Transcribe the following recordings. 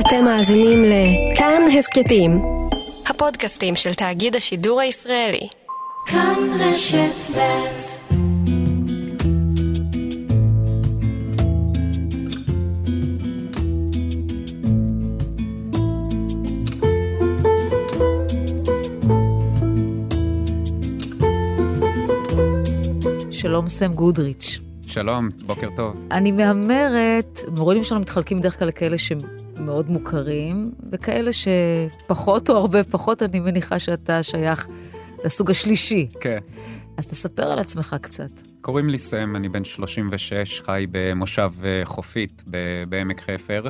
אתם מאזינים לכאן הסכתים, הפודקאסטים של תאגיד השידור הישראלי. כאן רשת ב' שלום סם גודריץ'. שלום, בוקר טוב. אני מהמרת, מורים שלנו מתחלקים בדרך כלל לכאלה שמאוד מוכרים, וכאלה שפחות או הרבה פחות, אני מניחה שאתה שייך לסוג השלישי. כן. אז תספר על עצמך קצת. קוראים לי סם, אני בן 36, חי במושב אה, חופית בעמק חפר.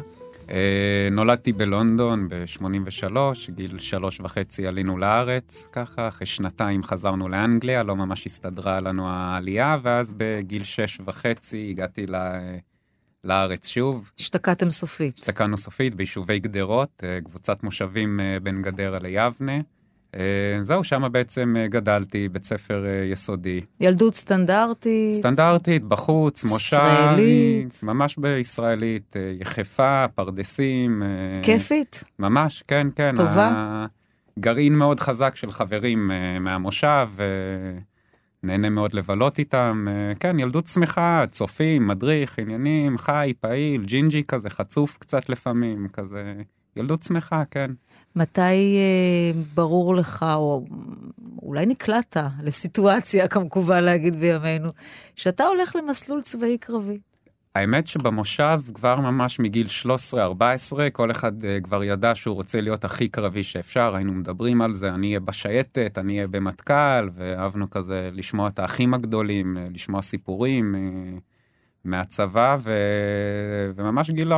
אה, נולדתי בלונדון ב-83, גיל שלוש וחצי עלינו לארץ, ככה, אחרי שנתיים חזרנו לאנגליה, לא ממש הסתדרה לנו העלייה, ואז בגיל שש וחצי הגעתי ל... לארץ שוב. השתקעתם סופית. השתקענו סופית ביישובי גדרות, אה, קבוצת מושבים אה, בין גדרה ליבנה. אה, זהו, שם בעצם גדלתי, בית ספר יסודי. ילדות סטנדרטית. סטנדרטית, בחוץ, מושב. ישראלית. ממש בישראלית, יחפה, פרדסים. כיפית? ממש, כן, כן. טובה? גרעין מאוד חזק של חברים מהמושב, נהנה מאוד לבלות איתם. כן, ילדות שמחה, צופים, מדריך, עניינים, חי, פעיל, ג'ינג'י כזה, חצוף קצת לפעמים, כזה. ילדות שמחה, כן. מתי אה, ברור לך, או אולי נקלעת לסיטואציה, כמקובל להגיד בימינו, שאתה הולך למסלול צבאי קרבי? האמת שבמושב כבר ממש מגיל 13-14, כל אחד uh, כבר ידע שהוא רוצה להיות הכי קרבי שאפשר, היינו מדברים על זה, אני אהיה בשייטת, אני אהיה במטכ"ל, ואהבנו כזה לשמוע את האחים הגדולים, uh, לשמוע סיפורים. מהצבא, ו... וממש גיל 14-15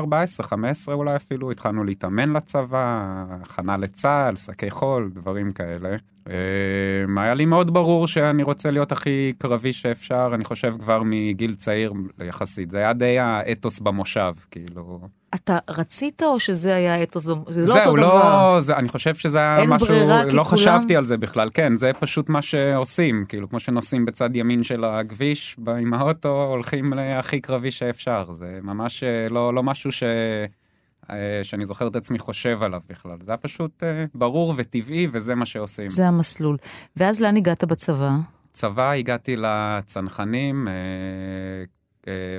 אולי אפילו התחלנו להתאמן לצבא, הכנה לצה"ל, שקי חול, דברים כאלה. אה, היה לי מאוד ברור שאני רוצה להיות הכי קרבי שאפשר, אני חושב כבר מגיל צעיר יחסית, זה היה די האתוס במושב, כאילו. אתה רצית או שזה היה האתוס? זה לא זהו, אותו לא, דבר. זה, אני חושב שזה היה משהו, ברירה, לא כולם- חשבתי על זה בכלל, כן, זה פשוט מה שעושים, כאילו כמו שנוסעים בצד ימין של הכביש עם האוטו, הולכים להכי קרבי שאפשר, זה ממש אה, לא, לא משהו ש... אה, שאני זוכר את עצמי חושב עליו בכלל, זה היה פשוט אה, ברור וטבעי וזה מה שעושים. זה המסלול. ואז לאן הגעת בצבא? צבא הגעתי לצנחנים,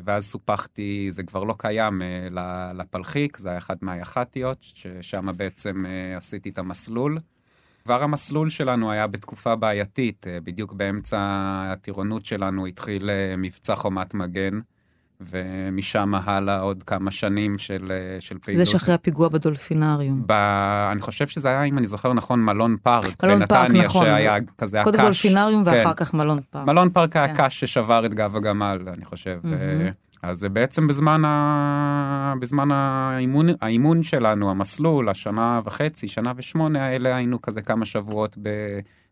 ואז סופחתי, זה כבר לא קיים, אה, לפלחיק, זה היה אחד מהיח"טיות, ששם בעצם אה, עשיתי את המסלול. כבר המסלול שלנו היה בתקופה בעייתית, אה, בדיוק באמצע הטירונות שלנו התחיל אה, מבצע חומת מגן, ומשם הלאה עוד כמה שנים של, אה, של פעילות. זה שאחרי הפיגוע בדולפינריום. ב... אני חושב שזה היה, אם אני זוכר נכון, מלון פארק. מלון פארק, בנתניה, נכון. שהיה כזה קודם הקש. דולפינריום ואחר כן. כך מלון פארק. מלון פארק היה כן. קש ששבר את גב הגמל, אני חושב. אה, אז זה בעצם בזמן, ה... בזמן האימון, האימון שלנו, המסלול, השנה וחצי, שנה ושמונה האלה, היינו כזה כמה שבועות ב...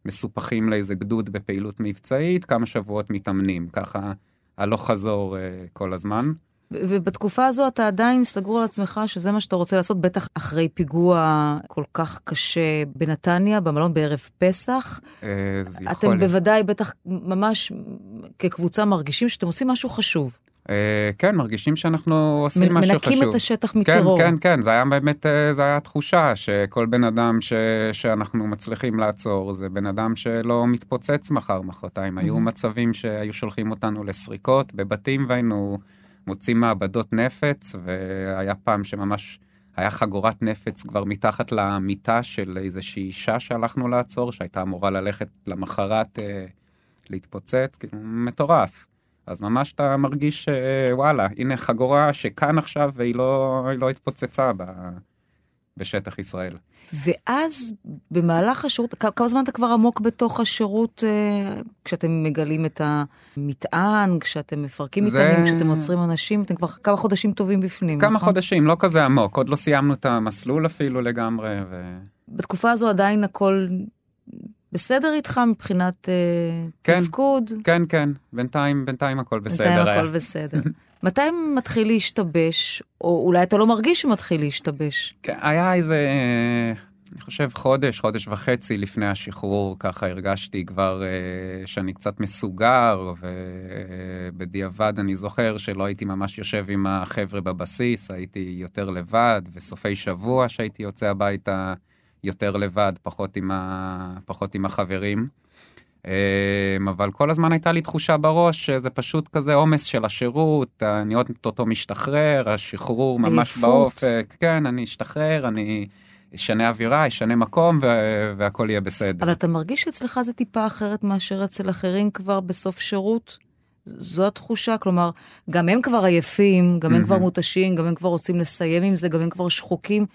מסופחים לאיזה גדוד בפעילות מבצעית, כמה שבועות מתאמנים, ככה הלוך חזור אה, כל הזמן. ובתקופה הזו אתה עדיין סגור על עצמך שזה מה שאתה רוצה לעשות, בטח אחרי פיגוע כל כך קשה בנתניה, במלון בערב פסח. אה, זה אתם יכול... בוודאי, בטח ממש כקבוצה מרגישים שאתם עושים משהו חשוב. אה, כן, מרגישים שאנחנו עושים משהו חשוב. מנקים את השטח כן, מטרור. כן, כן, זה היה באמת, אה, זה היה תחושה שכל בן אדם ש, שאנחנו מצליחים לעצור, זה בן אדם שלא מתפוצץ מחר, מחרתיים. היו מצבים שהיו שולחים אותנו לסריקות בבתים והיינו מוצאים מעבדות נפץ, והיה פעם שממש היה חגורת נפץ כבר מתחת למיטה של איזושהי אישה שהלכנו לעצור, שהייתה אמורה ללכת למחרת אה, להתפוצץ, כאילו, מטורף. אז ממש אתה מרגיש שוואלה, הנה חגורה שכאן עכשיו והיא לא, לא התפוצצה ב, בשטח ישראל. ואז במהלך השירות, כמה זמן אתה כבר עמוק בתוך השירות, אה, כשאתם מגלים את המטען, כשאתם מפרקים זה- מטענים, כשאתם עוצרים אנשים, אתם כבר כמה חודשים טובים בפנים, כמה נכון? חודשים, לא כזה עמוק, עוד לא סיימנו את המסלול אפילו לגמרי. ו... בתקופה הזו עדיין הכל בסדר איתך מבחינת אה, כן. תפקוד? כן, כן, בינתיים, בינתיים הכל בסדר בינתיים היה. הכל בסדר. מתי מתחיל להשתבש, או אולי אתה לא מרגיש שמתחיל להשתבש? כן, היה איזה... אני חושב חודש, חודש וחצי לפני השחרור, ככה הרגשתי כבר uh, שאני קצת מסוגר, ובדיעבד אני זוכר שלא הייתי ממש יושב עם החבר'ה בבסיס, הייתי יותר לבד, וסופי שבוע שהייתי יוצא הביתה יותר לבד, פחות עם, ה... פחות עם החברים. אמ, אבל כל הזמן הייתה לי תחושה בראש שזה פשוט כזה עומס של השירות, אני עוד אותו משתחרר, השחרור ממש באופק, כן, אני אשתחרר, אני אשנה אווירה, אשנה מקום ו- והכל יהיה בסדר. אבל אתה מרגיש שאצלך זה טיפה אחרת מאשר אצל אחרים כבר בסוף שירות? זו התחושה, כלומר, גם הם כבר עייפים, גם הם כבר מותשים, גם הם כבר רוצים לסיים עם זה, גם הם כבר שחוקים.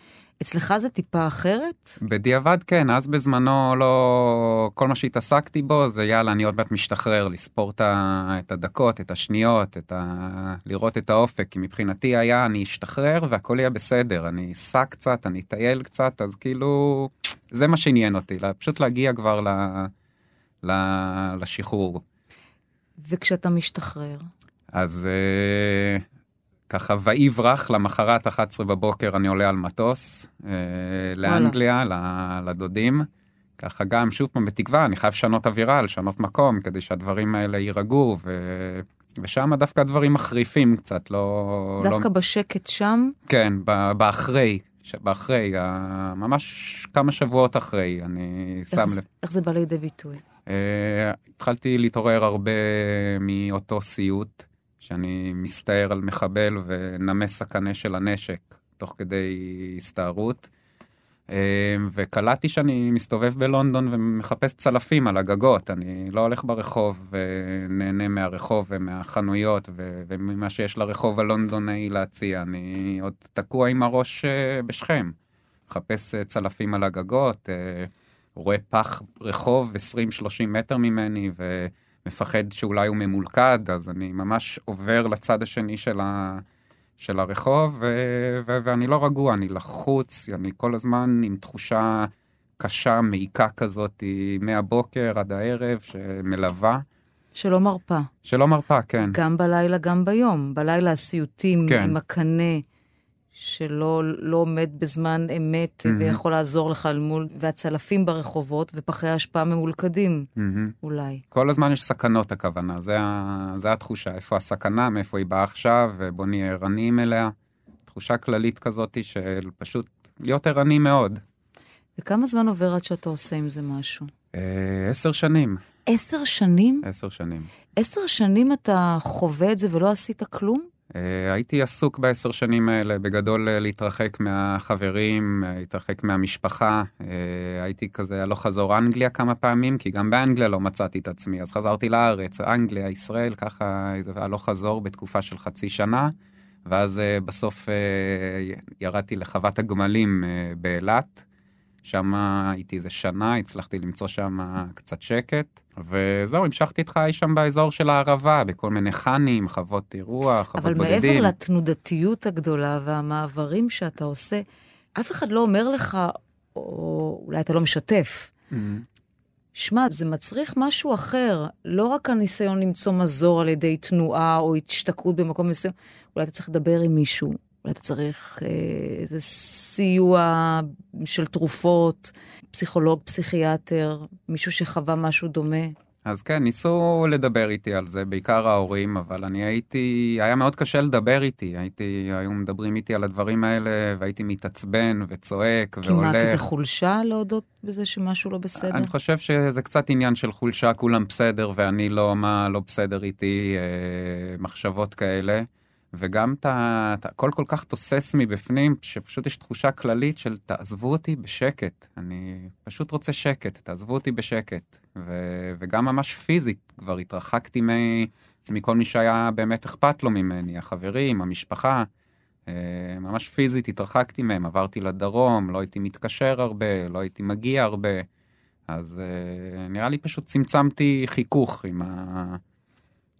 אצלך זה טיפה אחרת? בדיעבד כן, אז בזמנו לא... כל מה שהתעסקתי בו זה יאללה, אני עוד מעט משתחרר, לספור את הדקות, את השניות, את ה... לראות את האופק, כי מבחינתי היה אני אשתחרר והכל יהיה בסדר, אני אסע קצת, אני אטייל קצת, אז כאילו, זה מה שעניין אותי, פשוט להגיע כבר ל... ל... לשחרור. וכשאתה משתחרר? אז... Uh... ככה ויברח, למחרת 11 בבוקר אני עולה על מטוס אה, לאנגליה, לדודים. ככה גם, שוב פעם, בתקווה, אני חייב לשנות אווירה, לשנות מקום, כדי שהדברים האלה יירגעו, ו... ושם דווקא הדברים מחריפים קצת, לא... דווקא לא... בשקט שם? כן, באחרי, באחרי, ממש כמה שבועות אחרי, אני איך שם לב. איך זה בא לידי ביטוי? Uh, התחלתי להתעורר הרבה מאותו סיוט. שאני מסתער על מחבל ונמס הקנה של הנשק תוך כדי הסתערות. אה, וקלטתי שאני מסתובב בלונדון ומחפש צלפים על הגגות, אני לא הולך ברחוב ונהנה מהרחוב ומהחנויות וממה שיש לרחוב הלונדוני להציע, אני עוד תקוע עם הראש אה, בשכם. מחפש אה, צלפים על הגגות, רואה פח רחוב 20-30 מטר ממני, ו... מפחד שאולי הוא ממולכד, אז אני ממש עובר לצד השני של, ה, של הרחוב, ו, ו, ואני לא רגוע, אני לחוץ, אני כל הזמן עם תחושה קשה, מעיקה כזאת, מהבוקר עד הערב, שמלווה. שלא מרפה. שלא מרפה, כן. גם בלילה, גם ביום. בלילה הסיוטים כן. עם הקנה. שלא לא עומד בזמן אמת mm-hmm. ויכול לעזור לך על מול, והצלפים ברחובות ופחי האשפה ממולכדים, mm-hmm. אולי. כל הזמן יש סכנות הכוונה, זה, זה התחושה, איפה הסכנה, מאיפה היא באה עכשיו, ובוא נהיה ערניים אליה. תחושה כללית כזאת של פשוט להיות ערני מאוד. וכמה זמן עובר עד שאתה עושה עם זה משהו? אה, עשר שנים. עשר שנים? עשר שנים. עשר שנים אתה חווה את זה ולא עשית כלום? אה, הייתי עסוק בעשר שנים האלה בגדול אה, להתרחק מהחברים, אה, להתרחק מהמשפחה. הייתי כזה הלוך חזור אנגליה כמה פעמים, כי גם באנגליה לא מצאתי את עצמי. אז חזרתי לארץ, אנגליה, ישראל, ככה איזה הלוך חזור בתקופה של חצי שנה. ואז בסוף ירדתי לחוות הגמלים באילת. שם הייתי איזה שנה, הצלחתי למצוא שם קצת שקט, וזהו, המשכתי את חיי שם באזור של הערבה, בכל מיני חאנים, חוות אירוח, חוות אבל בודדים. אבל מעבר לתנודתיות הגדולה והמעברים שאתה עושה, אף אחד לא אומר לך, או אולי אתה לא משתף, mm-hmm. שמע, זה מצריך משהו אחר, לא רק הניסיון למצוא מזור על ידי תנועה או השתקעות במקום מסוים, אולי אתה צריך לדבר עם מישהו, אולי אתה צריך אה, איזה סיוע של תרופות, פסיכולוג, פסיכיאטר, מישהו שחווה משהו דומה. אז כן, ניסו לדבר איתי על זה, בעיקר ההורים, אבל אני הייתי, היה מאוד קשה לדבר איתי. הייתי, היו מדברים איתי על הדברים האלה, והייתי מתעצבן וצועק כי והולך. כי מה, כי זה חולשה להודות בזה שמשהו לא בסדר? אני חושב שזה קצת עניין של חולשה, כולם בסדר ואני לא, מה לא בסדר איתי, אה, מחשבות כאלה. וגם אתה, אתה הכל כל כך תוסס מבפנים, שפשוט יש תחושה כללית של תעזבו אותי בשקט. אני פשוט רוצה שקט, תעזבו אותי בשקט. ו, וגם ממש פיזית, כבר התרחקתי מ, מכל מי שהיה באמת אכפת לו ממני, החברים, המשפחה. אה, ממש פיזית התרחקתי מהם, עברתי לדרום, לא הייתי מתקשר הרבה, לא הייתי מגיע הרבה. אז אה, נראה לי פשוט צמצמתי חיכוך עם ה...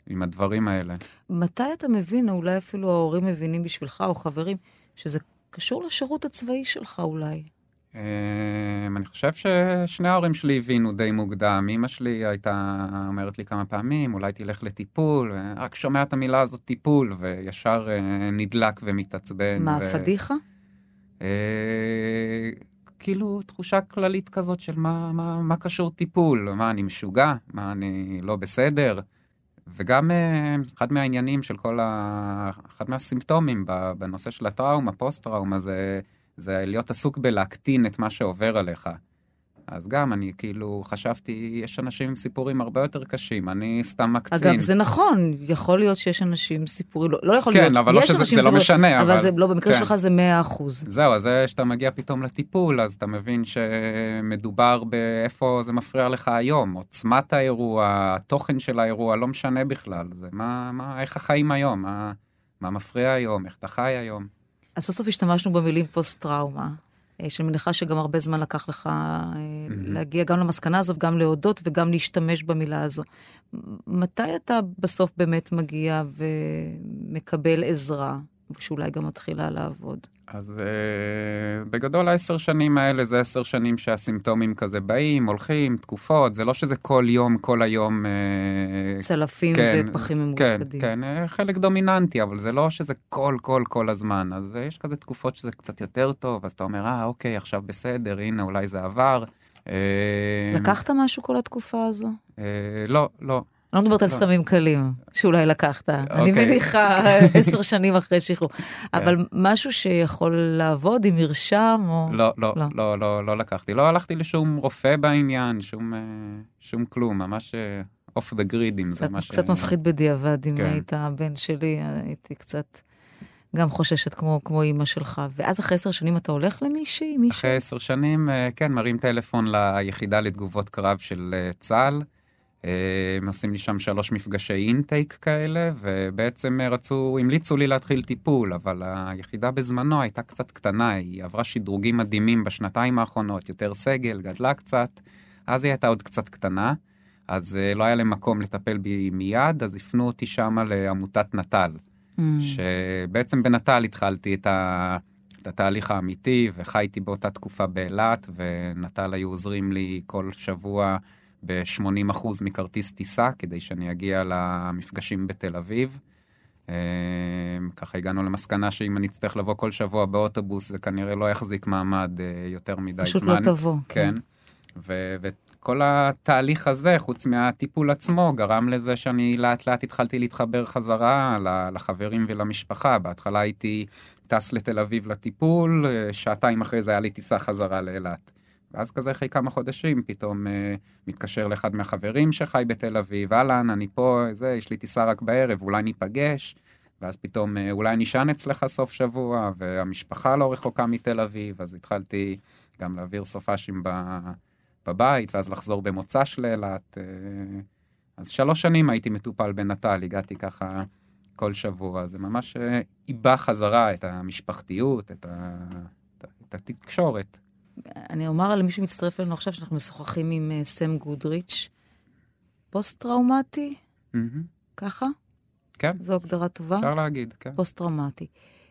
עם הדברים האלה. מתי אתה מבין, או אולי אפילו ההורים מבינים בשבילך, או חברים, שזה קשור לשירות הצבאי שלך אולי? אמ, אני חושב ששני ההורים שלי הבינו די מוקדם. אמא שלי הייתה אומרת לי כמה פעמים, אולי תלך לטיפול, רק שומע את המילה הזאת טיפול, וישר אה, נדלק ומתעצבן. מה, ו... פדיחה? אה, כאילו תחושה כללית כזאת של מה, מה, מה קשור טיפול, מה אני משוגע, מה אני לא בסדר. וגם אה, אחד מהעניינים של כל ה... אחד מהסימפטומים בנושא של הטראומה, פוסט-טראומה, זה, זה להיות עסוק בלהקטין את מה שעובר עליך. אז גם אני כאילו חשבתי, יש אנשים עם סיפורים הרבה יותר קשים, אני סתם מקצין. אגב, זה נכון, יכול להיות שיש אנשים עם סיפורים, לא, לא יכול כן, להיות, אבל לא שזה, זה לא משנה, אבל... אבל... זה לא, במקרה כן. שלך זה 100 אחוז. זהו, אז זה שאתה מגיע פתאום לטיפול, אז אתה מבין שמדובר באיפה זה מפריע לך היום, עוצמת האירוע, התוכן של האירוע, לא משנה בכלל, זה מה, מה, איך החיים היום, מה, מה מפריע היום, איך אתה חי היום. אז סוף סוף השתמשנו במילים פוסט-טראומה. אה, שאני מניחה שגם הרבה זמן לקח לך mm-hmm. להגיע גם למסקנה הזו, גם להודות וגם להשתמש במילה הזו. מתי אתה בסוף באמת מגיע ומקבל עזרה, ושאולי גם מתחילה לעבוד? אז uh, בגדול העשר שנים האלה זה עשר שנים שהסימפטומים כזה באים, הולכים, תקופות, זה לא שזה כל יום, כל היום... Uh, צלפים כן, ופחים ממוקדים. כן, כן, חלק דומיננטי, אבל זה לא שזה כל, כל, כל הזמן. אז uh, יש כזה תקופות שזה קצת יותר טוב, אז אתה אומר, אה, אוקיי, עכשיו בסדר, הנה, אולי זה עבר. לקחת משהו כל התקופה הזו? Uh, לא, לא. אני לא מדברת על סמים קלים, שאולי לקחת. אני אוקיי. מניחה עשר שנים אחרי שחרור. אבל משהו שיכול לעבוד עם מרשם או... לא, לא, לא, לא, לא לקחתי. לא הלכתי לשום רופא בעניין, שום כלום, ממש אוף דה גריד, אם זה מה ש... קצת מפחיד בדיעבד, אם היית הבן שלי, הייתי קצת... גם חוששת כמו, כמו אימא שלך. ואז אחרי עשר שנים אתה הולך למישהי? מישהו? אחרי עשר שנים, כן, מרים טלפון ליחידה לתגובות קרב של צה"ל. הם עושים לי שם שלוש מפגשי אינטייק כאלה, ובעצם רצו, המליצו לי להתחיל טיפול, אבל היחידה בזמנו הייתה קצת קטנה, היא עברה שדרוגים מדהימים בשנתיים האחרונות, יותר סגל, גדלה קצת, אז היא הייתה עוד קצת קטנה, אז לא היה להם מקום לטפל בי מיד, אז הפנו אותי שמה לעמותת נט"ל, mm. שבעצם בנט"ל התחלתי את ה... את התהליך האמיתי, וחייתי באותה תקופה באילת, ונט"ל היו עוזרים לי כל שבוע ב-80% מכרטיס טיסה, כדי שאני אגיע למפגשים בתל אביב. ככה הגענו למסקנה שאם אני אצטרך לבוא כל שבוע באוטובוס, זה כנראה לא יחזיק מעמד יותר מדי פשוט זמן. פשוט לא תבוא. כן. ו- וכל התהליך הזה, חוץ מהטיפול עצמו, גרם לזה שאני לאט לאט התחלתי להתחבר חזרה לחברים ולמשפחה. בהתחלה הייתי טס לתל אביב לטיפול, שעתיים אחרי זה היה לי טיסה חזרה לאילת. ואז כזה אחרי כמה חודשים פתאום אה, מתקשר לאחד מהחברים שחי בתל אביב, אהלן, אני פה, זה, יש לי טיסה רק בערב, אולי ניפגש, ואז פתאום אה, אולי נשען אצלך סוף שבוע, והמשפחה לא רחוקה מתל אביב, אז התחלתי גם להעביר סופאשים בבית, ואז לחזור במוצ"ש לאילת. אה, אז שלוש שנים הייתי מטופל בנט"ל, הגעתי ככה כל שבוע, זה ממש איבא חזרה את המשפחתיות, את, ה... את התקשורת. אני אומר למי שמצטרף אלינו עכשיו, שאנחנו משוחחים עם uh, סם גודריץ', פוסט-טראומטי? Mm-hmm. ככה? כן. זו הגדרה טובה? אפשר להגיד, כן. פוסט-טראומטי.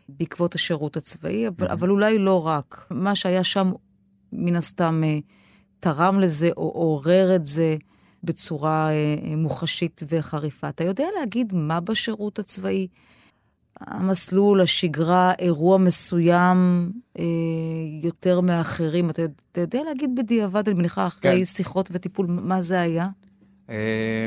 בעקבות השירות הצבאי, אבל, mm-hmm. אבל אולי לא רק. מה שהיה שם, מן הסתם, uh, תרם לזה או עורר את זה בצורה uh, מוחשית וחריפה. אתה יודע להגיד מה בשירות הצבאי? המסלול, השגרה, אירוע מסוים אה, יותר מאחרים. אתה, אתה יודע להגיד בדיעבד, אני מניחה, אחרי כן. שיחות וטיפול, מה זה היה? אה,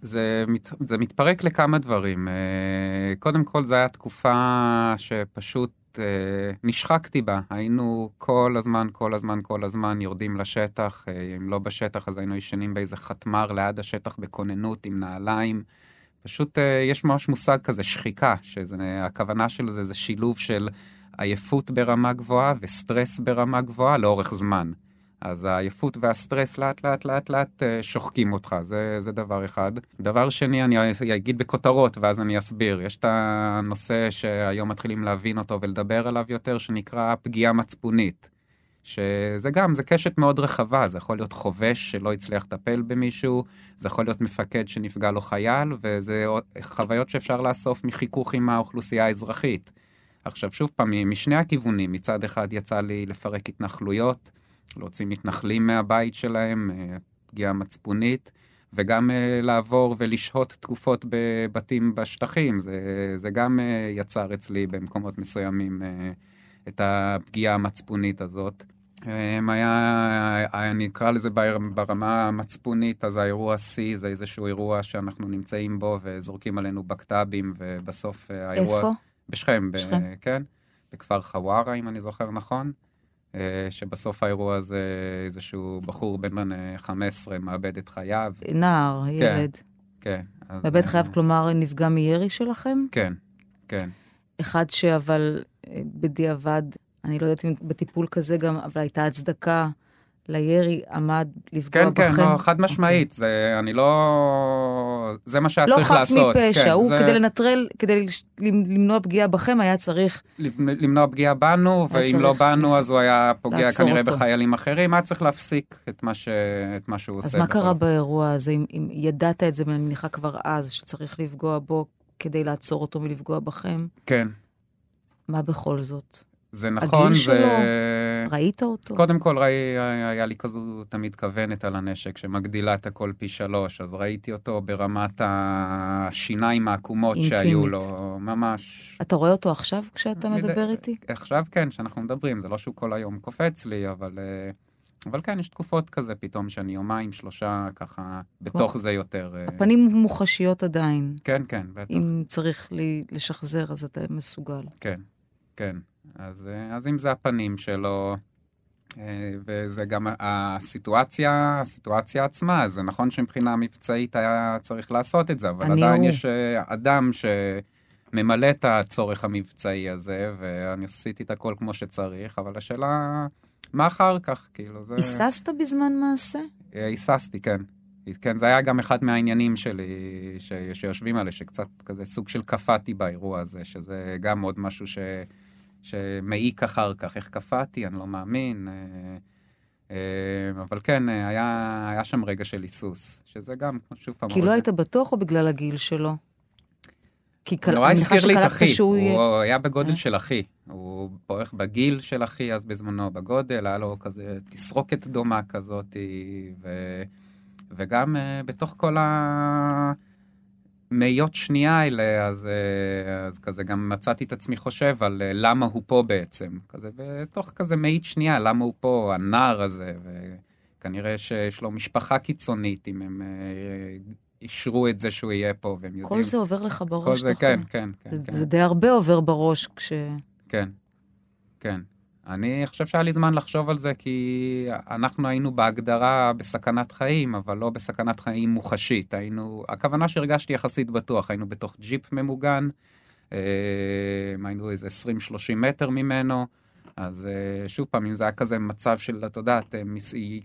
זה, מת, זה מתפרק לכמה דברים. אה, קודם כל, זו הייתה תקופה שפשוט אה, נשחקתי בה. היינו כל הזמן, כל הזמן, כל הזמן יורדים לשטח. אה, אם לא בשטח, אז היינו ישנים באיזה חתמר ליד השטח בכוננות עם נעליים. פשוט יש ממש מושג כזה, שחיקה, שהכוונה של זה זה שילוב של עייפות ברמה גבוהה וסטרס ברמה גבוהה לאורך זמן. אז העייפות והסטרס לאט לאט לאט לאט שוחקים אותך, זה, זה דבר אחד. דבר שני, אני אגיד בכותרות ואז אני אסביר. יש את הנושא שהיום מתחילים להבין אותו ולדבר עליו יותר, שנקרא פגיעה מצפונית. שזה גם, זה קשת מאוד רחבה, זה יכול להיות חובש שלא הצליח לטפל במישהו, זה יכול להיות מפקד שנפגע לו חייל, וזה חוויות שאפשר לאסוף מחיכוך עם האוכלוסייה האזרחית. עכשיו, שוב פעם, משני הכיוונים, מצד אחד יצא לי לפרק התנחלויות, להוציא מתנחלים מהבית שלהם, אה, פגיעה מצפונית, וגם uh, לעבור ולשהות תקופות בבתים בשטחים, זה, זה גם uh, יצר אצלי במקומות מסוימים את הפגיעה המצפונית הזאת. אמ, היה, אני אקרא לזה בר- ברמה המצפונית, אז האירוע C זה איזשהו אירוע שאנחנו נמצאים בו וזורקים עלינו בקת"בים, ובסוף אה, האירוע... איפה? בשכם, ב-. כן, בכפר חווארה, אם אני זוכר נכון, אה, שבסוף האירוע הזה איזשהו בחור בן אה, 15 מאבד את חייו. נער, ילד. כן. מאבד אה, חייו, כלומר, נפגע מירי שלכם? כן, כן. אחד שאבל אה, בדיעבד, אני לא יודעת אם בטיפול כזה גם, אבל הייתה הצדקה לירי, עמד לפגוע כן, בכם. כן, לא, חד משמעית, זה, אני לא... זה מה שהיה לא צריך חף לעשות. מפשע, כן, הוא זה כדי לנטרל, כדי למנוע פגיעה בכם, היה צריך... למנוע פגיעה בנו, ואם לא צריך בנו, אז הוא היה פוגע כנראה אותו. בחיילים אחרים, היה צריך להפסיק את מה, ש... את מה שהוא אז עושה. מה בתור- קרה באירוע הזה, אם, אם ידעת את זה, ואני מניחה כבר אז, שצריך לפגוע בו כדי לעצור אותו מלפגוע בכם? כן, מה בכל זאת? זה נכון, הגיל זה... שלו? ראית אותו? קודם כל, ראי, היה לי כזו תמיד כוונת על הנשק, שמגדילה את הכל פי שלוש, אז ראיתי אותו ברמת השיניים העקומות שהיו אינטימית. לו, ממש. אתה רואה אותו עכשיו כשאתה מדי- מדבר איתי? עכשיו כן, שאנחנו מדברים, זה לא שהוא כל היום קופץ לי, אבל, אה, אבל כן, יש תקופות כזה פתאום, שאני יומיים, שלושה, ככה, בתוך זה יותר. אה, הפנים מוחשיות עדיין. כן, כן, בטח. אם צריך לשחזר, אז אתה מסוגל. כן, כן. אז, אה, אז אם זה הפנים שלו, אה, וזה גם הסיטואציה, הסיטואציה עצמה, זה נכון שמבחינה מבצעית היה צריך לעשות את זה, אבל עדיין הוא. יש אה, אדם שממלא את הצורך המבצעי הזה, ואני עשיתי את הכל כמו שצריך, אבל השאלה, מה אחר כך? כאילו, זה... היססת בזמן מעשה? היססתי, כן. כן, זה היה גם אחד מהעניינים שלי, ש... שיושבים עליהם, שקצת כזה סוג של קפאתי באירוע הזה, שזה גם עוד משהו ש... שמעיק אחר כך. איך קפאתי? אני לא מאמין. אה, אה, אבל כן, אה, היה, היה שם רגע של היסוס, שזה גם, שוב פעם... כי לא היית בטוח או בגלל הגיל שלו? כי קל- נורא מניחה הזכיר לי את אחי, שהוא יהיה- הוא היה בגודל אה? של אחי. הוא בערך בגיל של אחי אז בזמנו, בגודל, היה לו כזה תסרוקת דומה כזאת, ו... וגם בתוך כל המאיות שנייה האלה, אז, uh, אז כזה גם מצאתי את עצמי חושב על uh, למה הוא פה בעצם. כזה בתוך כזה מאית שנייה, למה הוא פה, הנער הזה, וכנראה שיש לו משפחה קיצונית, אם הם uh, אישרו את זה שהוא יהיה פה, והם יודעים... כל זה עובר לך כל בראש, זה, אתה כן, כן, כן, זה- כן. זה די הרבה עובר בראש כש... כן, כן. אני חושב שהיה לי זמן לחשוב על זה, כי אנחנו היינו בהגדרה בסכנת חיים, אבל לא בסכנת חיים מוחשית. היינו, הכוונה שהרגשתי יחסית בטוח, היינו בתוך ג'יפ ממוגן, אה, היינו איזה 20-30 מטר ממנו, אז אה, שוב פעם, אם זה היה כזה מצב של, את יודעת, אה,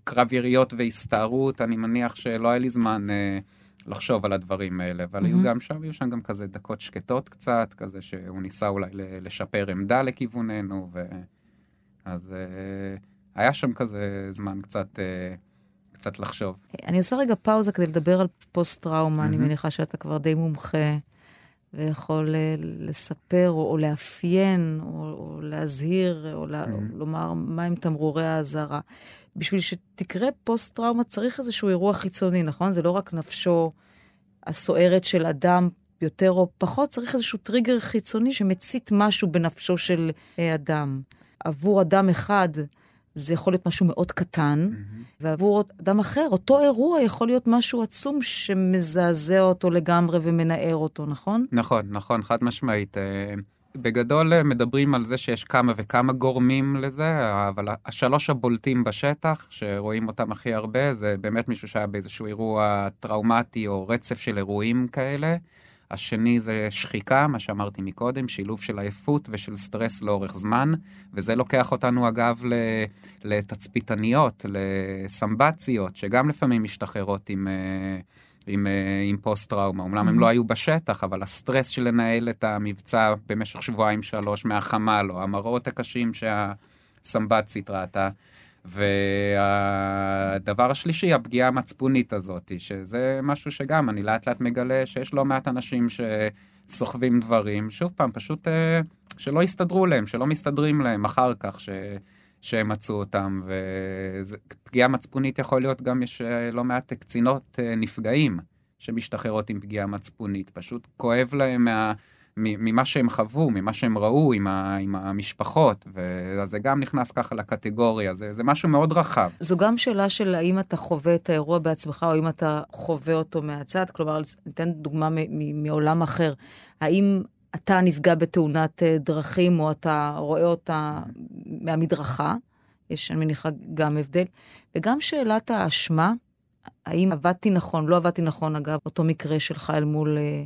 קרב יריות והסתערות, אני מניח שלא היה לי זמן אה, לחשוב על הדברים האלה, אבל היו מהמם. גם שם, היו שם גם כזה דקות שקטות קצת, כזה שהוא ניסה אולי לשפר עמדה לכיווננו, ו... אז אה, היה שם כזה זמן קצת, אה, קצת לחשוב. אני עושה רגע פאוזה כדי לדבר על פוסט-טראומה, אני מהמם. מניחה שאתה כבר די מומחה, ויכול אה, לספר או, או לאפיין, או, או להזהיר, או, לה, מהמם. לומר מהם תמרורי האזהרה. בשביל שתקרה פוסט-טראומה צריך איזשהו אירוע חיצוני, נכון? זה לא רק נפשו הסוערת של אדם יותר או פחות, צריך איזשהו טריגר חיצוני שמצית משהו בנפשו של אדם. עבור אדם אחד זה יכול להיות משהו מאוד קטן, ועבור אדם אחר, אותו אירוע יכול להיות משהו עצום שמזעזע אותו לגמרי ומנער אותו, נכון? נכון, נכון, חד משמעית. אה, בגדול אה, מדברים על זה שיש כמה וכמה גורמים לזה, אבל השלוש הבולטים בשטח, שרואים אותם הכי הרבה, זה באמת מישהו שהיה באיזשהו אירוע טראומטי או רצף של אירועים כאלה. השני זה שחיקה, מה שאמרתי מקודם, שילוב של עייפות ושל סטרס לאורך זמן, וזה לוקח אותנו אגב לתצפיתניות, לסמב"ציות, שגם לפעמים משתחררות עם, אה, עם, אה, עם פוסט-טראומה. אמנם הם לא היו בשטח, אבל הסטרס של לנהל את המבצע במשך שבועיים-שלוש מהחמ"ל, או המראות הקשים שהסמב"צית ראתה. והדבר השלישי, הפגיעה המצפונית הזאת, שזה משהו שגם אני לאט לאט מגלה שיש לא מעט אנשים שסוחבים דברים, שוב פעם, פשוט אה, שלא יסתדרו להם, שלא מסתדרים להם אחר כך, ש... שהם מצאו אותם, ופגיעה מצפונית יכול להיות גם, יש אה, לא מעט קצינות אה, נפגעים שמשתחררות עם פגיעה מצפונית, פשוט כואב להם מה... ממה שהם חוו, ממה שהם ראו עם, ה, עם המשפחות, וזה גם נכנס ככה לקטגוריה, זה, זה משהו מאוד רחב. זו גם שאלה של האם אתה חווה את האירוע בעצמך, או האם אתה חווה אותו מהצד. כלומר, ניתן דוגמה מעולם אחר. האם אתה נפגע בתאונת אה, דרכים, או אתה רואה אותה מהמדרכה? יש, אני מניחה, גם הבדל. וגם שאלת האשמה, האם עבדתי נכון, לא עבדתי נכון, אגב, אותו מקרה שלך אל מול... אה,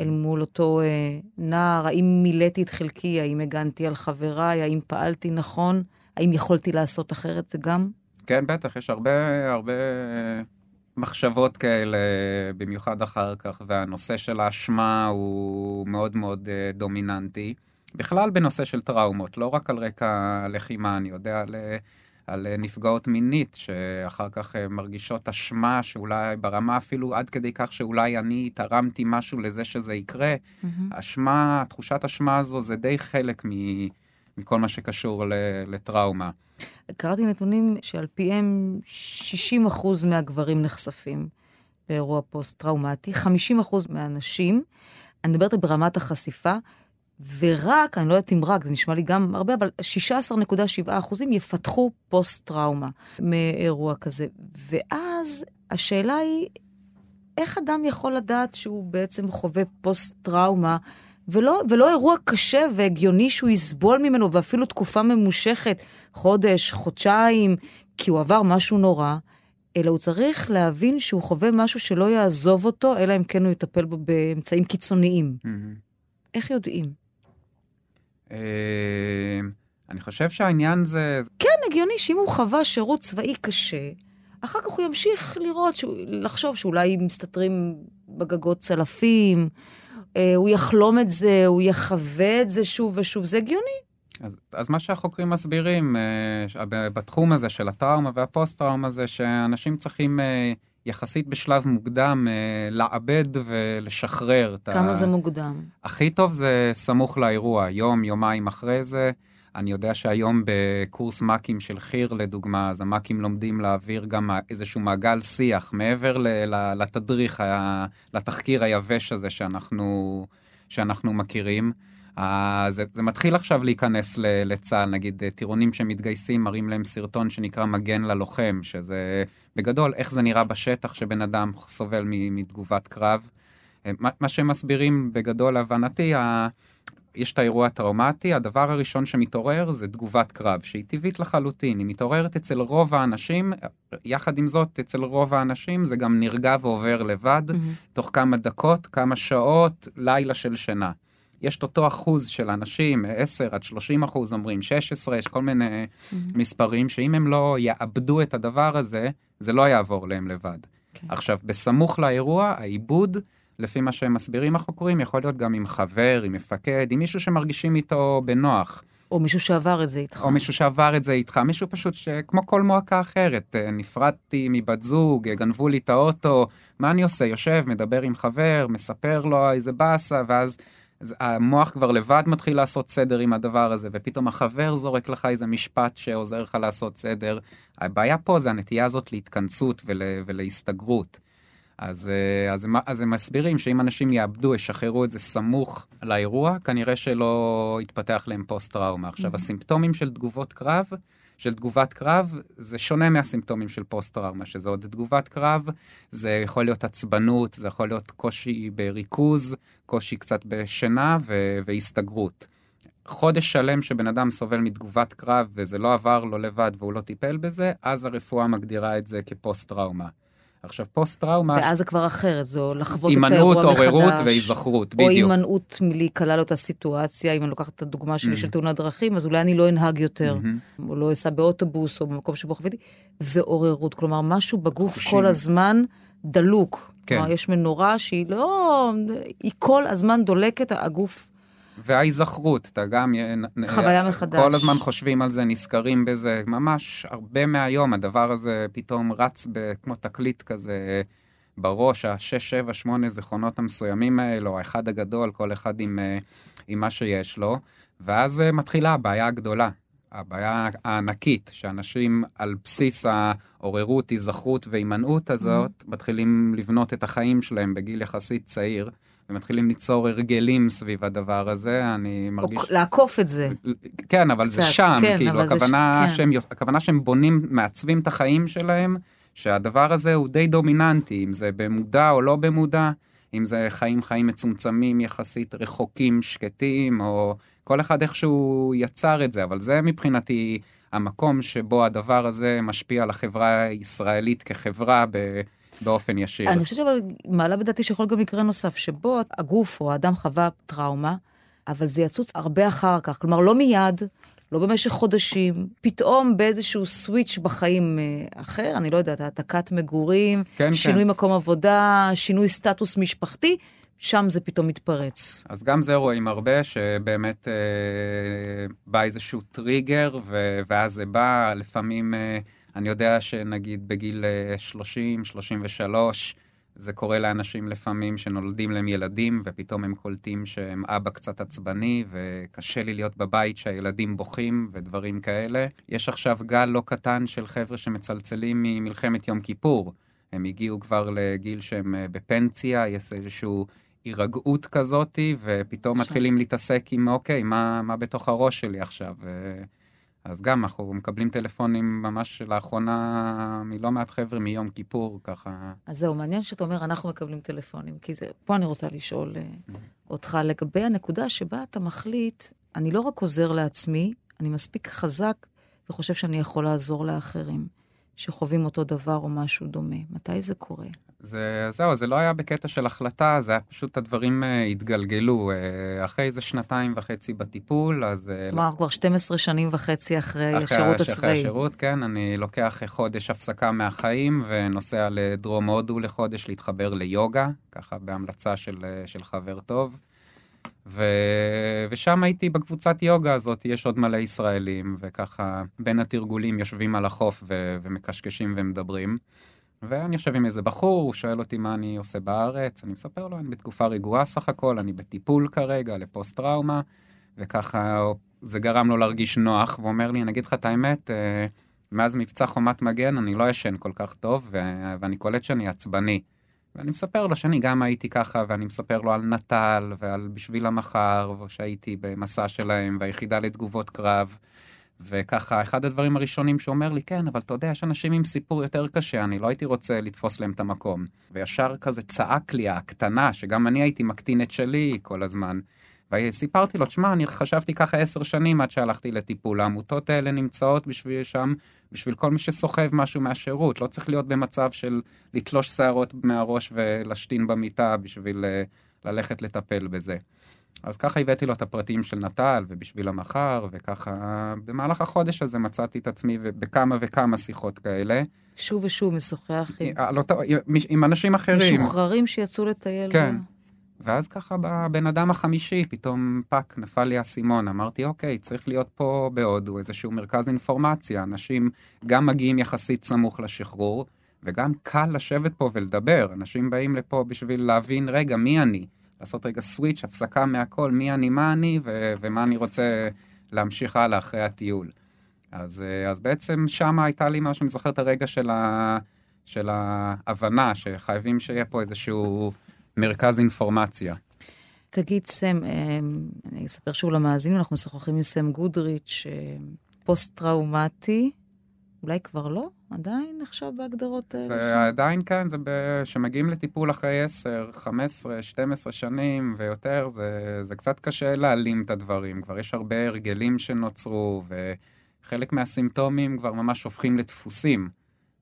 אל מול אותו אה, נער, האם מילאתי את חלקי, האם הגנתי על חבריי, האם פעלתי נכון, האם יכולתי לעשות אחרת, זה גם? כן, בטח, יש הרבה, הרבה מחשבות כאלה, במיוחד אחר כך, והנושא של האשמה הוא מאוד מאוד אה, דומיננטי. בכלל בנושא של טראומות, לא רק על רקע לחימה, אני יודע על... על אה, נפגעות מינית, שאחר כך אה, מרגישות אשמה, שאולי ברמה אפילו עד כדי כך שאולי אני תרמתי משהו לזה שזה יקרה. Mm-hmm. אשמה, תחושת אשמה הזו זה די חלק מ... מכל מה שקשור לטראומה. קראתי נתונים שעל פיהם 60% מהגברים נחשפים לאירוע פוסט-טראומטי, 50% מהנשים, אני מדברת ברמת החשיפה, ורק, אני לא יודעת אם רק, זה נשמע לי גם הרבה, אבל 16.7 אחוזים יפתחו פוסט-טראומה מאירוע כזה. ואז השאלה היא, איך אדם יכול לדעת שהוא בעצם חווה פוסט-טראומה, ולא, ולא אירוע קשה והגיוני שהוא יסבול ממנו, ואפילו תקופה ממושכת, חודש, חודשיים, כי הוא עבר משהו נורא, אלא הוא צריך להבין שהוא חווה משהו שלא יעזוב אותו, אלא אם כן הוא יטפל בו באמצעים קיצוניים. Mm-hmm. איך יודעים? אה, אני חושב שהעניין זה... כן, הגיוני שאם הוא חווה שירות צבאי קשה, אחר כך הוא ימשיך לראות, שהוא, לחשוב שאולי מסתתרים בגגות צלפים, אה, הוא יחלום את זה, הוא יחווה את זה שוב ושוב, זה הגיוני. אז, אז מה שהחוקרים מסבירים אה, בתחום הזה של הטראומה והפוסט-טראומה זה שאנשים צריכים אה, יחסית בשלב מוקדם אה, לעבד ולשחרר. כמה ה... זה מוקדם? הכי טוב זה סמוך לאירוע, יום, יומיים אחרי זה. אני יודע שהיום בקורס מ"כים של חי"ר, לדוגמה, אז המ"כים לומדים להעביר גם איזשהו מעגל שיח מעבר לתדריך, לתחקיר היבש הזה שאנחנו, שאנחנו מכירים. זה, זה מתחיל עכשיו להיכנס לצה"ל, נגיד טירונים שמתגייסים מראים להם סרטון שנקרא מגן ללוחם, שזה בגדול איך זה נראה בשטח שבן אדם סובל מתגובת קרב. אה, מה שהם מסבירים בגדול להבנתי, יש את האירוע הטראומטי, הדבר הראשון שמתעורר זה תגובת קרב, שהיא טבעית לחלוטין, היא מתעוררת אצל רוב האנשים, יחד עם זאת, אצל רוב האנשים זה גם נרגע ועובר לבד, mm-hmm. תוך כמה דקות, כמה שעות, לילה של שינה. יש את אותו אחוז של אנשים, 10 עד 30 אחוז אומרים, 16, יש כל מיני mm-hmm. מספרים, שאם הם לא יאבדו את הדבר הזה, זה לא יעבור להם לבד. Okay. כן. עכשיו, בסמוך לאירוע, העיבוד, לפי מה שהם מסבירים החוקרים, יכול להיות גם עם חבר, עם מפקד, עם מישהו שמרגישים איתו בנוח. או מישהו שעבר את זה איתך. או מישהו שעבר את זה איתך, מישהו פשוט שכמו כל מועקה אחרת, אה, נפרדתי מבת זוג, גנבו לי את האוטו, מה אני עושה? יושב, מדבר עם חבר, מספר לו איזה באסה, ואז המוח כבר לבד מתחיל לעשות סדר עם הדבר הזה, ופתאום החבר זורק לך איזה משפט שעוזר לך לעשות סדר. הבעיה פה זה הנטייה הזאת להתכנסות ול, ולהסתגרות. אז, אה, אז, אז הם מסבירים שאם אנשים יאבדו, ישחררו את זה סמוך לאירוע, כנראה שלא יתפתח להם פוסט-טראומה. עכשיו, mm-hmm. הסימפטומים של תגובות קרב, של תגובת קרב, זה שונה מהסימפטומים של פוסט-טראומה, שזה עוד תגובת קרב, זה יכול להיות עצבנות, זה יכול להיות קושי בריכוז, קושי קצת בשינה ו- והסתגרות. חודש שלם שבן אדם סובל מתגובת קרב וזה לא עבר לו לבד והוא לא טיפל בזה, אז הרפואה מגדירה את זה כפוסט-טראומה. עכשיו, פוסט-טראומה... ואז זה כבר אחרת, זו לחוות את האירוע מחדש. הימנעות, עוררות והיזכרות, בדיוק. או הימנעות מלהיקלע לאותה סיטואציה, אם אני לוקחת את הדוגמה שלי mm-hmm. של תאונת דרכים, אז אולי אני לא אנהג יותר, mm-hmm. או לא אסע באוטובוס, או במקום שבו חוויתי, ועוררות, כלומר, משהו בגוף חושים. כל הזמן דלוק. כן. כלומר, יש מנורה שהיא לא... היא כל הזמן דולקת, הגוף... וההיזכרות, אתה גם... חוויה מחדש. כל הזמן חושבים על זה, נזכרים בזה, ממש הרבה מהיום הדבר הזה פתאום רץ כמו תקליט כזה בראש, השש, שבע, שמונה זיכרונות המסוימים האלו, האחד הגדול, כל אחד עם, אה, עם מה שיש לו, ואז אה, מתחילה הבעיה הגדולה. הבעיה הענקית, שאנשים על בסיס העוררות, היזכרות והימנעות הזאת, mm-hmm. מתחילים לבנות את החיים שלהם בגיל יחסית צעיר, ומתחילים ליצור הרגלים סביב הדבר הזה, אני מרגיש... או לעקוף את זה. כן, אבל זה קצת, שם, כן, כאילו, אבל זה ש- הכוונה, כן. שהם, הכוונה שהם בונים, מעצבים את החיים שלהם, שהדבר הזה הוא די דומיננטי, אם זה במודע או לא במודע, אם זה חיים חיים מצומצמים יחסית, רחוקים, שקטים, או כל אחד איכשהו יצר את זה, אבל זה מבחינתי המקום שבו הדבר הזה משפיע על החברה הישראלית כחברה ב, באופן ישיר. אני חושבת אבל, מעלה בדעתי שיכול גם מקרה נוסף, שבו הגוף או האדם חווה טראומה, אבל זה יצוץ הרבה אחר כך. כלומר, לא מיד, לא במשך חודשים, פתאום באיזשהו סוויץ' בחיים אה, אחר, אני לא יודעת, העתקת מגורים, כן, שינוי כן. מקום עבודה, שינוי סטטוס משפחתי, שם זה פתאום מתפרץ. אז גם זה רואים הרבה, שבאמת אה, בא איזשהו טריגר, ו- ואז זה בא, לפעמים, אה, אני יודע שנגיד בגיל אה, 30, 33, זה קורה לאנשים לפעמים שנולדים להם ילדים, ופתאום הם קולטים שהם אבא קצת עצבני, וקשה לי להיות בבית שהילדים בוכים ודברים כאלה. יש עכשיו גל לא קטן של חבר'ה שמצלצלים ממלחמת יום כיפור. הם הגיעו כבר לגיל שהם אה, בפנסיה, יש איזשהו הירגעות כזאתי, ופתאום שם. מתחילים להתעסק עם, אוקיי, מה, מה בתוך הראש שלי עכשיו? אז גם אנחנו מקבלים טלפונים ממש לאחרונה מלא מעט חבר'ה מיום כיפור, ככה. אז זהו, מעניין שאתה אומר, אנחנו מקבלים טלפונים, כי זה, פה אני רוצה לשאול אה, אותך לגבי הנקודה שבה אתה מחליט, אני לא רק עוזר לעצמי, אני מספיק חזק וחושב שאני יכול לעזור לאחרים, שחווים אותו דבר או משהו דומה. מתי זה קורה? זה, זהו, זה לא היה בקטע של החלטה, זה היה פשוט הדברים אה, התגלגלו. אה, אחרי איזה שנתיים וחצי בטיפול, אז... אה, כלומר, אנחנו כבר 12 שנים וחצי אחרי אחרי השירות הש- אחרי הצבאי. השירות, כן, אני לוקח חודש הפסקה מהחיים ונוסע לדרום הודו לחודש להתחבר ליוגה, ככה בהמלצה של, של חבר טוב. ו... ושם הייתי בקבוצת יוגה הזאת, יש עוד מלא ישראלים, וככה בין התרגולים יושבים על החוף ו... ומקשקשים ומדברים. ואני יושב עם איזה בחור, הוא שואל אותי מה אני עושה בארץ, אני מספר לו, אני בתקופה רגועה סך הכל, אני בטיפול כרגע לפוסט-טראומה, וככה זה גרם לו להרגיש נוח, והוא אומר לי, אני אגיד לך את האמת, אה, מאז מבצע חומת מגן אני לא ישן כל כך טוב, ו- ואני קולט שאני עצבני. ואני מספר לו שאני גם הייתי ככה, ואני מספר לו על נט"ל ועל בשביל המחר, שהייתי במסע שלהם, והיחידה לתגובות קרב. וככה, אחד הדברים הראשונים שהוא אומר לי, כן, אבל אתה יודע, יש אנשים עם סיפור יותר קשה, אני לא הייתי רוצה לתפוס להם את המקום. וישר כזה צעק לי הקטנה, שגם אני הייתי מקטין את שלי כל הזמן. וסיפרתי לו, תשמע, אני חשבתי ככה עשר שנים עד שהלכתי לטיפול. העמותות האלה נמצאות בשביל שם, בשביל כל מי שסוחב משהו מהשירות. לא צריך להיות במצב של לתלוש שערות מהראש ולהשתין במיטה בשביל uh, ללכת לטפל בזה. אז ככה הבאתי לו את הפרטים של נט"ל ובשביל המחר, וככה במהלך החודש הזה מצאתי את עצמי בכמה וכמה שיחות כאלה. שוב ושוב משוחח עם על אותו, עם, עם אנשים אחרים. משוחררים שיצאו לטייל. כן. ב- ואז ככה בבן אדם החמישי, פתאום fuck, נפל לי האסימון. אמרתי, אוקיי, צריך להיות פה בהודו איזשהו מרכז אינפורמציה. אנשים גם מגיעים יחסית סמוך לשחרור, וגם קל לשבת פה ולדבר. אנשים באים לפה בשביל להבין, רגע, מי אני? לעשות רגע סוויץ', הפסקה מהכל, מי אני, מה אני, ו- ומה אני רוצה להמשיך הלאה אחרי הטיול. אז, אה, אז בעצם שם הייתה לי משהו, אני זוכר את הרגע של, ה, של ההבנה שחייבים שיהיה פה איזשהו מרכז אינפורמציה. תגיד, סם, אה, אני אספר שוב למאזינים, אנחנו משוחחים עם סם גודריץ', אה, פוסט-טראומטי, אולי כבר לא? עדיין נחשב בהגדרות האלה? זה עדיין כן, זה ב... שמגיעים לטיפול אחרי 10, 15, 12 שנים ויותר, זה, זה קצת קשה להעלים את הדברים. כבר יש הרבה הרגלים שנוצרו, וחלק מהסימפטומים כבר ממש הופכים לדפוסים.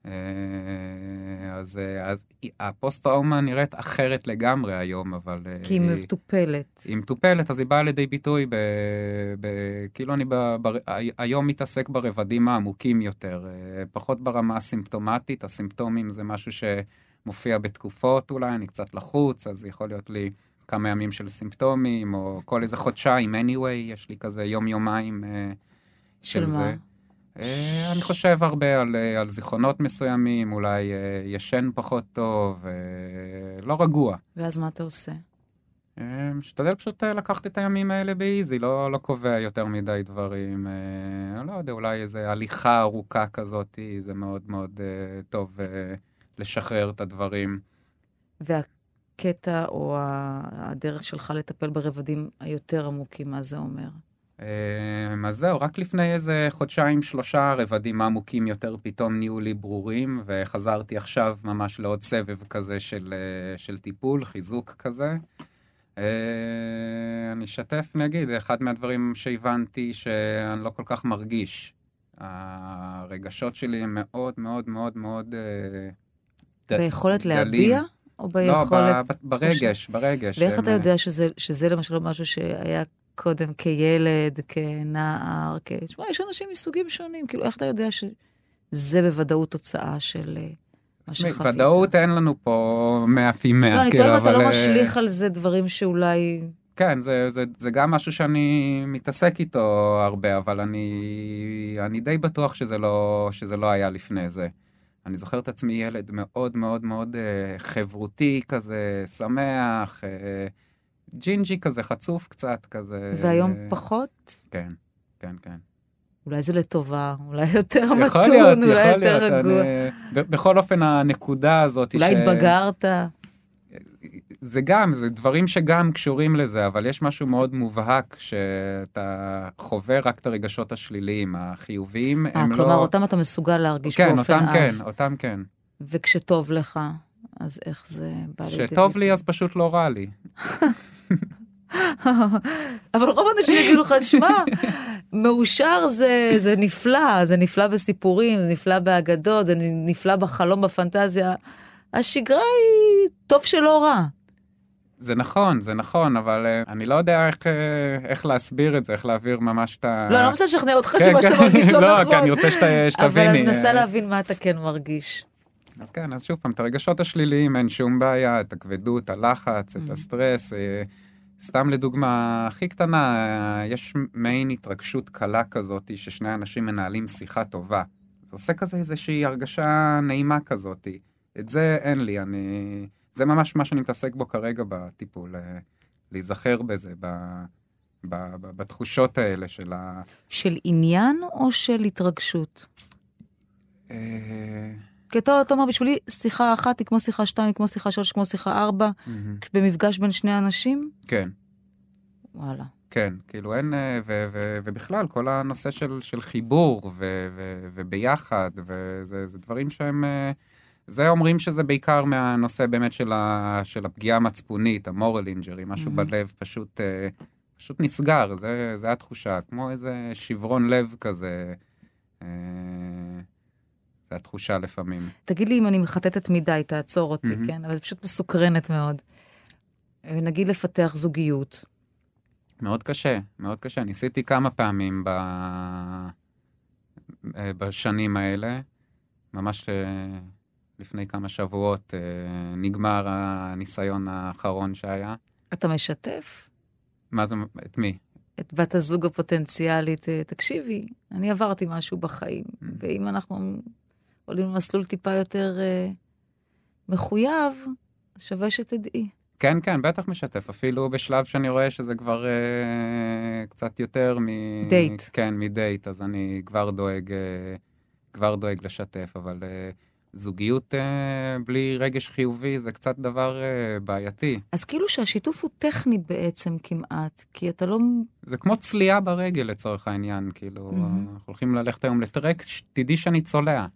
אה, אז, אה, אז הפוסט-טראומה נראית אחרת לגמרי היום, אבל... אה, כי היא מטופלת. היא מטופלת, אז היא באה לידי ביטוי ב... ב כאילו אני ב, ב, היום מתעסק ברבדים העמוקים יותר, פחות ברמה הסימפטומטית, הסימפטומים זה משהו שמופיע בתקופות אולי, אני קצת לחוץ, אז יכול להיות לי כמה ימים של סימפטומים, או כל איזה חודשיים, anyway, יש לי כזה יום-יומיים של, של זה. מה? אה, אני חושב הרבה על, אה, על זיכרונות מסוימים, אולי אה, ישן פחות טוב, לא רגוע. ואז מה אתה עושה? משתדל פשוט לקחת את הימים האלה באיזי, לא, לא קובע יותר מדי דברים. לא יודע, אולי איזו הליכה ארוכה כזאת, זה מאוד מאוד טוב לשחרר את הדברים. הקטע או הדרך שלך לטפל ברבדים היותר עמוקים, מה זה אומר? אמ, אז זהו, רק לפני איזה חודשיים, שלושה רבדים עמוקים יותר פתאום נהיו לי ברורים, וחזרתי עכשיו ממש לעוד סבב כזה של, אה, של טיפול, חיזוק כזה. אה, אני אשתף, נגיד, אחד מהדברים שהבנתי שאני לא כל כך מרגיש. הרגשות שלי הם מאוד מאוד מאוד מאוד... אה, ד- ביכולת דלים. להביע? או לא, ביכולת... ב- ב- ברגש, ברגש. ואיך הם, אתה יודע שזה, שזה למשל משהו שהיה קודם כילד, כנער, כ... תשמע, יש אנשים מסוגים שונים, כאילו, איך אתה יודע שזה בוודאות תוצאה של אה, מה שחווית? ודאות אין לנו פה 100 פי 100, לא, אני כאילו, טועה אם אתה אבל, לא אה, משליך על זה דברים שאולי... כן, זה, זה, זה גם משהו שאני מתעסק איתו הרבה, אבל אני, אני די בטוח שזה לא, שזה לא היה לפני זה. אני זוכר את עצמי ילד מאוד מאוד מאוד אה, חברותי כזה, שמח, אה, ג'ינג'י כזה, חצוף קצת כזה. והיום פחות? כן, כן, כן. אולי זה לטובה, אולי יותר יכול מתון, להיות, אולי יכול יותר להיות. רגוע. אני, בכל אופן, הנקודה הזאת אולי התבגרת. זה גם, זה דברים שגם קשורים לזה, אבל יש משהו מאוד מובהק שאתה חווה רק את הרגשות השליליים, החיוביים, אה, הם לא... כלומר, אותם אתה מסוגל להרגיש כן, באופן אותם עז. כן, אותם כן. וכשטוב לך, אז איך זה בא לידי ביטוי? כשטוב לי אז פשוט לא רע לי. אבל רוב האנשים יגידו לך, שמע, מאושר זה, זה נפלא, זה נפלא בסיפורים, זה נפלא באגדות, זה נפלא בחלום, בפנטזיה. השגרה היא טוב שלא רע. זה נכון, זה נכון, אבל אה, אני לא יודע איך, אה, איך להסביר את זה, איך להעביר ממש את ה... לא, אני לא מנסה לשכנע אותך כן, שמה שאתה כן. מרגיש לא לא, נכון. כי אני רוצה שת- אבל שתביני. אני מנסה אה, להבין מה אתה כן מרגיש. אז כן, אז שוב פעם, את הרגשות השליליים אין שום בעיה, את הכבדות, הלחץ, Mm. את הסטרס. סתם לדוגמה הכי קטנה, יש מעין התרגשות קלה כזאת ששני אנשים מנהלים שיחה טובה. זה עושה כזה איזושהי הרגשה נעימה כזאת. את זה אין לי, אני... זה ממש מה שאני מתעסק בו כרגע בטיפול, אה, להיזכר בזה, ב... ב... ב... בתחושות האלה של ה... של עניין או של התרגשות? אה, כי אתה אתה אומר, בשבילי שיחה אחת היא כמו שיחה שתיים, היא כמו שיחה שלוש, כמו שיחה ארבע, מהמם. במפגש בין שני אנשים, כן. וואלה. כן, כאילו אין, אה, ו, ו, ובכלל, כל הנושא של, של חיבור ו, ו, וביחד, וזה זה דברים שהם, אה, זה אומרים שזה בעיקר מהנושא באמת של, ה, של הפגיעה המצפונית, המורל אינג'רי, משהו Mhm. בלב פשוט, אה, פשוט נסגר, זה, זה התחושה, כמו איזה שברון לב כזה, זה התחושה לפעמים. תגיד לי אם אני מחטטת מדי, תעצור אותי, מהמם. כן? אבל את פשוט מסוקרנת מאוד. נגיד לפתח זוגיות. מאוד קשה, מאוד קשה. ניסיתי כמה פעמים ב... אה, בשנים האלה. ממש אה, לפני כמה שבועות אה, נגמר הניסיון האחרון שהיה. אתה משתף מה זה, את מי? את בת הזוג הפוטנציאלית, תקשיבי, אני עברתי משהו בחיים, ואם אנחנו עולים למסלול טיפה יותר אה, מחויב, אז שווה שתדעי. כן, כן, בטח משתף. אפילו בשלב שאני רואה שזה כבר אה, קצת יותר מ... דייט. כן, מדייט, אז אני כבר דואג, אה, כבר דואג לשתף, אבל אה, זוגיות אה, בלי רגש חיובי זה קצת דבר אה, בעייתי. אז כאילו שהשיתוף הוא טכני בעצם כמעט, כי אתה לא... זה כמו צליעה ברגל לצורך העניין, כאילו, מהמם. אנחנו הולכים ללכת היום לטרק, תדעי שאני צולע.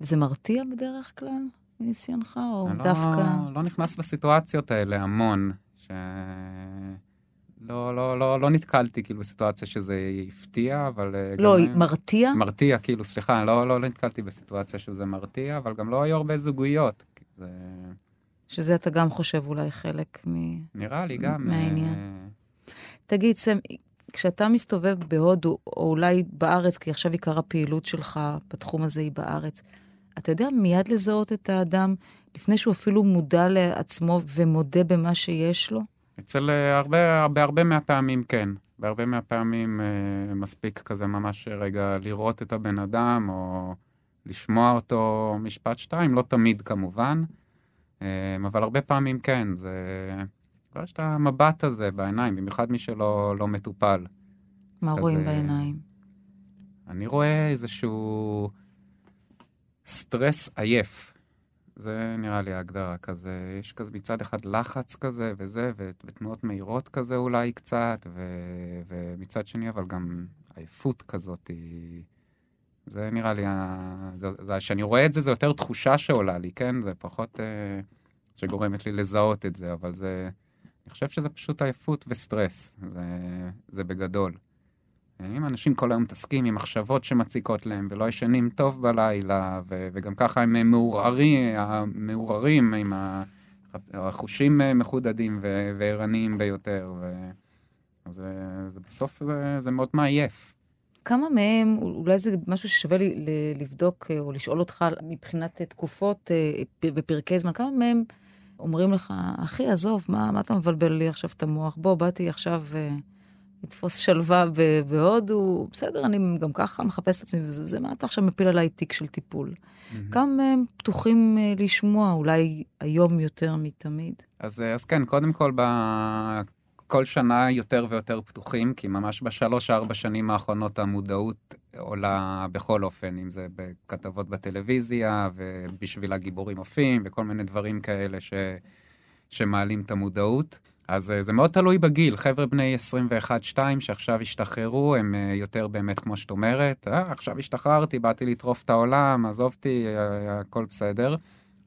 זה מרתיע בדרך כלל, מניסיונך, או אני לא- דווקא... לא נכנס לסיטואציות האלה המון, ש... לא, לא, לא, לא נתקלתי כאילו בסיטואציה שזה הפתיע, אבל... אה, לא, גם- מרתיע? מרתיע, כאילו, סליחה, לא, לא, לא נתקלתי בסיטואציה שזה מרתיע, אבל גם לא היו הרבה זוגיות. זה שזה אתה גם חושב אולי חלק מ... נראה לי גם... מהעניין. אה, תגיד, סם, כשאתה מסתובב בהודו, או אולי בארץ, כי עכשיו עיקר הפעילות שלך בתחום הזה היא בארץ, אתה יודע מיד לזהות את האדם לפני שהוא אפילו מודע לעצמו ומודה במה שיש לו? אצל אה, הרבה, הרבה, הרבה מהפעמים כן. בהרבה מהפעמים אה, מספיק כזה ממש רגע לראות את הבן אדם, או לשמוע אותו משפט שתיים, לא תמיד כמובן, אה, אבל הרבה פעמים כן, זה... כבר יש את המבט הזה בעיניים, במיוחד מי שלא לא מטופל. מה כזה- רואים בעיניים? אני רואה איזשהו סטרס עייף. זה נראה לי ההגדרה כזה. יש כזה מצד אחד לחץ כזה וזה, ותנועות מהירות כזה אולי קצת, ו- ומצד שני אבל גם עייפות כזאת היא... זה נראה לי, כשאני רואה את זה, זה יותר תחושה שעולה לי, כן? זה פחות אה, שגורמת לי לזהות את זה, אבל זה... אני חושב שזה פשוט עייפות וסטרס, זה, זה בגדול. אם אנשים כל היום מתעסקים עם מחשבות שמציקות להם ולא ישנים טוב בלילה, ו- וגם ככה הם מעורערים, מעורערים עם החושים מחודדים ו- וערניים ביותר, ו- זה, זה בסוף זה, זה מאוד מעייף. כמה מהם, אולי זה משהו ששווה לי ל- לבדוק אה, או לשאול אותך מבחינת תקופות אה, ופרקי זמן, כמה מהם אומרים לך, אחי, עזוב, מה, מה אתה מבלבל לי עכשיו את המוח? בוא, באתי עכשיו אה, לתפוס שלווה בהודו, בסדר, אני גם ככה מחפש את עצמי, וזה, זה, מה אתה עכשיו מפיל עליי תיק של טיפול? כמה מהם פתוחים אה, לשמוע, אולי היום יותר מתמיד? אז, אז כן, קודם כל, ב... כל שנה יותר ויותר פתוחים, כי ממש בשלוש-ארבע שנים האחרונות המודעות עולה בכל אופן, אם זה בכתבות בטלוויזיה, ובשביל הגיבורים מופיעים, וכל מיני דברים כאלה ש... שמעלים את המודעות. אז אה, זה מאוד תלוי בגיל, חבר'ה בני 21-2 שעכשיו השתחררו, הם אה, יותר באמת, כמו שאת אומרת, אה, עכשיו השתחררתי, באתי לטרוף את העולם, עזוב אותי, אה, הכל בסדר.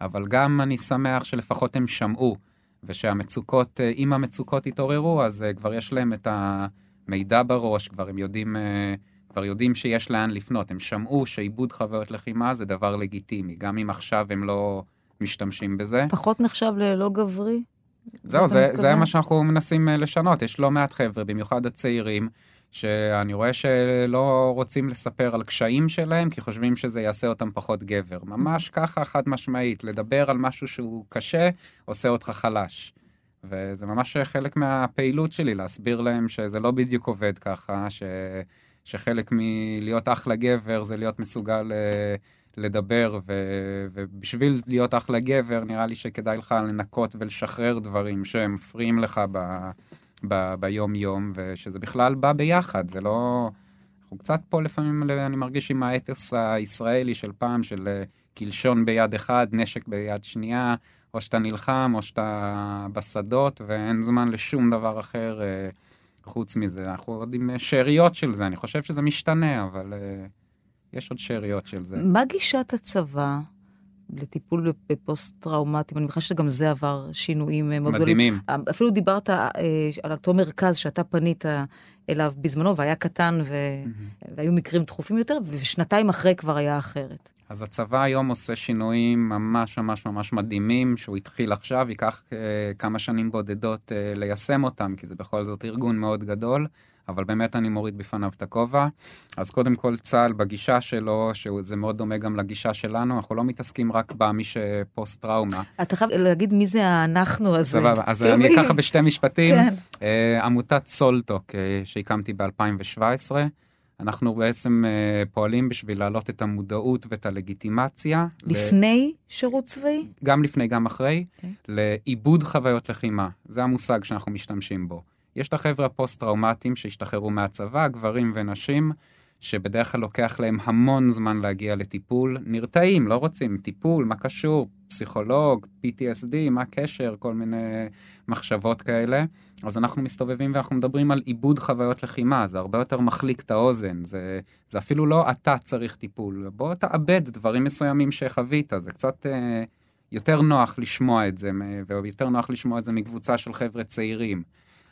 אבל גם אני שמח שלפחות הם שמעו, ושהמצוקות, אם המצוקות יתעוררו, אז כבר יש להם את המידע בראש, כבר הם יודעים, כבר יודעים שיש לאן לפנות. הם שמעו שעיבוד חוויות לחימה זה דבר לגיטימי, גם אם עכשיו הם לא משתמשים בזה. פחות נחשב ללא גברי? זהו, זה, מתכוון? זה מה שאנחנו מנסים אה, לשנות. יש לא מעט חבר'ה, במיוחד הצעירים, שאני רואה שלא רוצים לספר על קשיים שלהם, כי חושבים שזה יעשה אותם פחות גבר. ממש ככה, חד משמעית. לדבר על משהו שהוא קשה, עושה אותך חלש. וזה ממש חלק מהפעילות שלי, להסביר להם שזה לא בדיוק עובד ככה, ש... שחלק מלהיות אחלה גבר זה להיות מסוגל אה, לדבר, ו... ובשביל להיות אחלה גבר, נראה לי שכדאי לך לנקות ולשחרר דברים שמפריעים לך ב... ב... ביום-יום, ושזה בכלל בא ביחד, זה לא... אנחנו קצת פה לפעמים, אני מרגיש עם האתוס הישראלי של פעם, של אה, קלשון ביד אחד, נשק ביד שנייה, או שאתה נלחם, או שאתה בשדות, ואין זמן לשום דבר אחר אה, חוץ מזה. אנחנו עוד עם אה, שאריות של זה, אני חושב שזה משתנה, אבל אה, יש עוד שאריות של זה. מה גישת הצבא לטיפול בפוסט-טראומטיים? אני מניחה שגם זה עבר שינויים אה, מאוד גדולים. מדהימים. אפילו דיברת אה, על אותו מרכז שאתה פנית אליו בזמנו, והיה קטן, ו... והיו מקרים דחופים יותר, ושנתיים אחרי כבר היה אחרת. אז הצבא היום עושה שינויים ממש ממש ממש מדהימים, שהוא התחיל עכשיו, ייקח uh, כמה שנים בודדות uh, ליישם אותם, כי זה בכל זאת ארגון מאוד גדול, אבל באמת אני מוריד בפניו את הכובע. אז קודם כל צה"ל בגישה שלו, שזה מאוד דומה גם לגישה שלנו, אנחנו לא מתעסקים רק במי שפוסט-טראומה. אתה חייב להגיד מי זה האנחנו הזה. סבבה, אז כאילו, אני ככה בשתי משפטים. כן. אה, עמותת סולטוק, אה, שהקמתי ב-2017, אנחנו בעצם אה, פועלים בשביל להעלות את המודעות ואת הלגיטימציה. ל- לפני שירות צבאי? גם לפני, גם אחרי, אוקיי. לעיבוד חוויות לחימה. זה המושג שאנחנו משתמשים בו. יש את החבר'ה הפוסט-טראומטיים שהשתחררו מהצבא, גברים ונשים, שבדרך כלל לוקח להם המון זמן להגיע לטיפול. נרתעים, לא רוצים טיפול, מה קשור? פסיכולוג, PTSD, מה הקשר? כל מיני מחשבות כאלה. אז אנחנו מסתובבים ואנחנו מדברים על עיבוד חוויות לחימה, זה הרבה יותר מחליק את האוזן, זה, זה אפילו לא אתה צריך טיפול, בוא תעבד דברים מסוימים שחווית, זה קצת אה, יותר נוח לשמוע את זה, ויותר נוח לשמוע את זה מקבוצה של חבר'ה צעירים.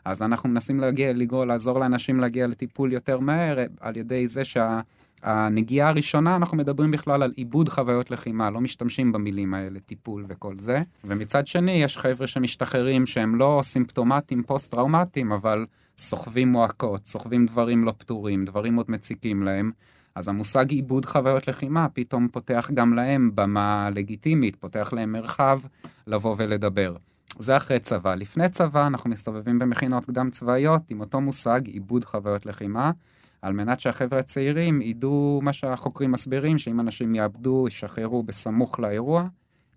אז אנחנו מנסים להגיע, לגרום, לעזור לאנשים להגיע לטיפול יותר מהר, על ידי זה שהנגיעה הראשונה, אנחנו מדברים בכלל על עיבוד חוויות לחימה, לא משתמשים במילים האלה, טיפול וכל זה. ומצד שני, יש חבר'ה שמשתחררים שהם לא סימפטומטיים, פוסט-טראומטיים, אבל סוחבים מועקות, סוחבים דברים לא פתורים, דברים עוד מציקים להם. אז המושג עיבוד חוויות לחימה פתאום פותח גם להם במה לגיטימית, פותח להם מרחב לבוא ולדבר. זה אחרי צבא. לפני צבא אנחנו מסתובבים במכינות קדם צבאיות עם אותו מושג עיבוד חוויות לחימה, על מנת שהחבר'ה הצעירים ידעו מה שהחוקרים מסבירים, שאם אנשים יאבדו, ישחררו בסמוך לאירוע,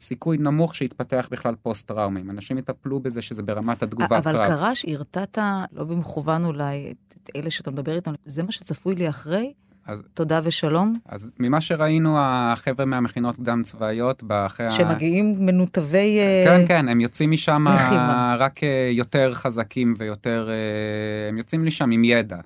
סיכוי נמוך שיתפתח בכלל פוסט-טראומה. אם אנשים יטפלו בזה שזה ברמת התגובת אבל קרב. קרה שהרתעת, לא במכוון אולי, את אלה שאתה מדבר איתם, זה מה שצפוי לי אחרי? אז, תודה ושלום, אז ממה שראינו, החבר'ה מהמכינות קדם צבאיות, אחרי ה... שמגיעים מנותבי... אה, כן, כן, הם יוצאים משם לחימה. רק אה, יותר חזקים ויותר... אה, הם יוצאים לשם עם ידע.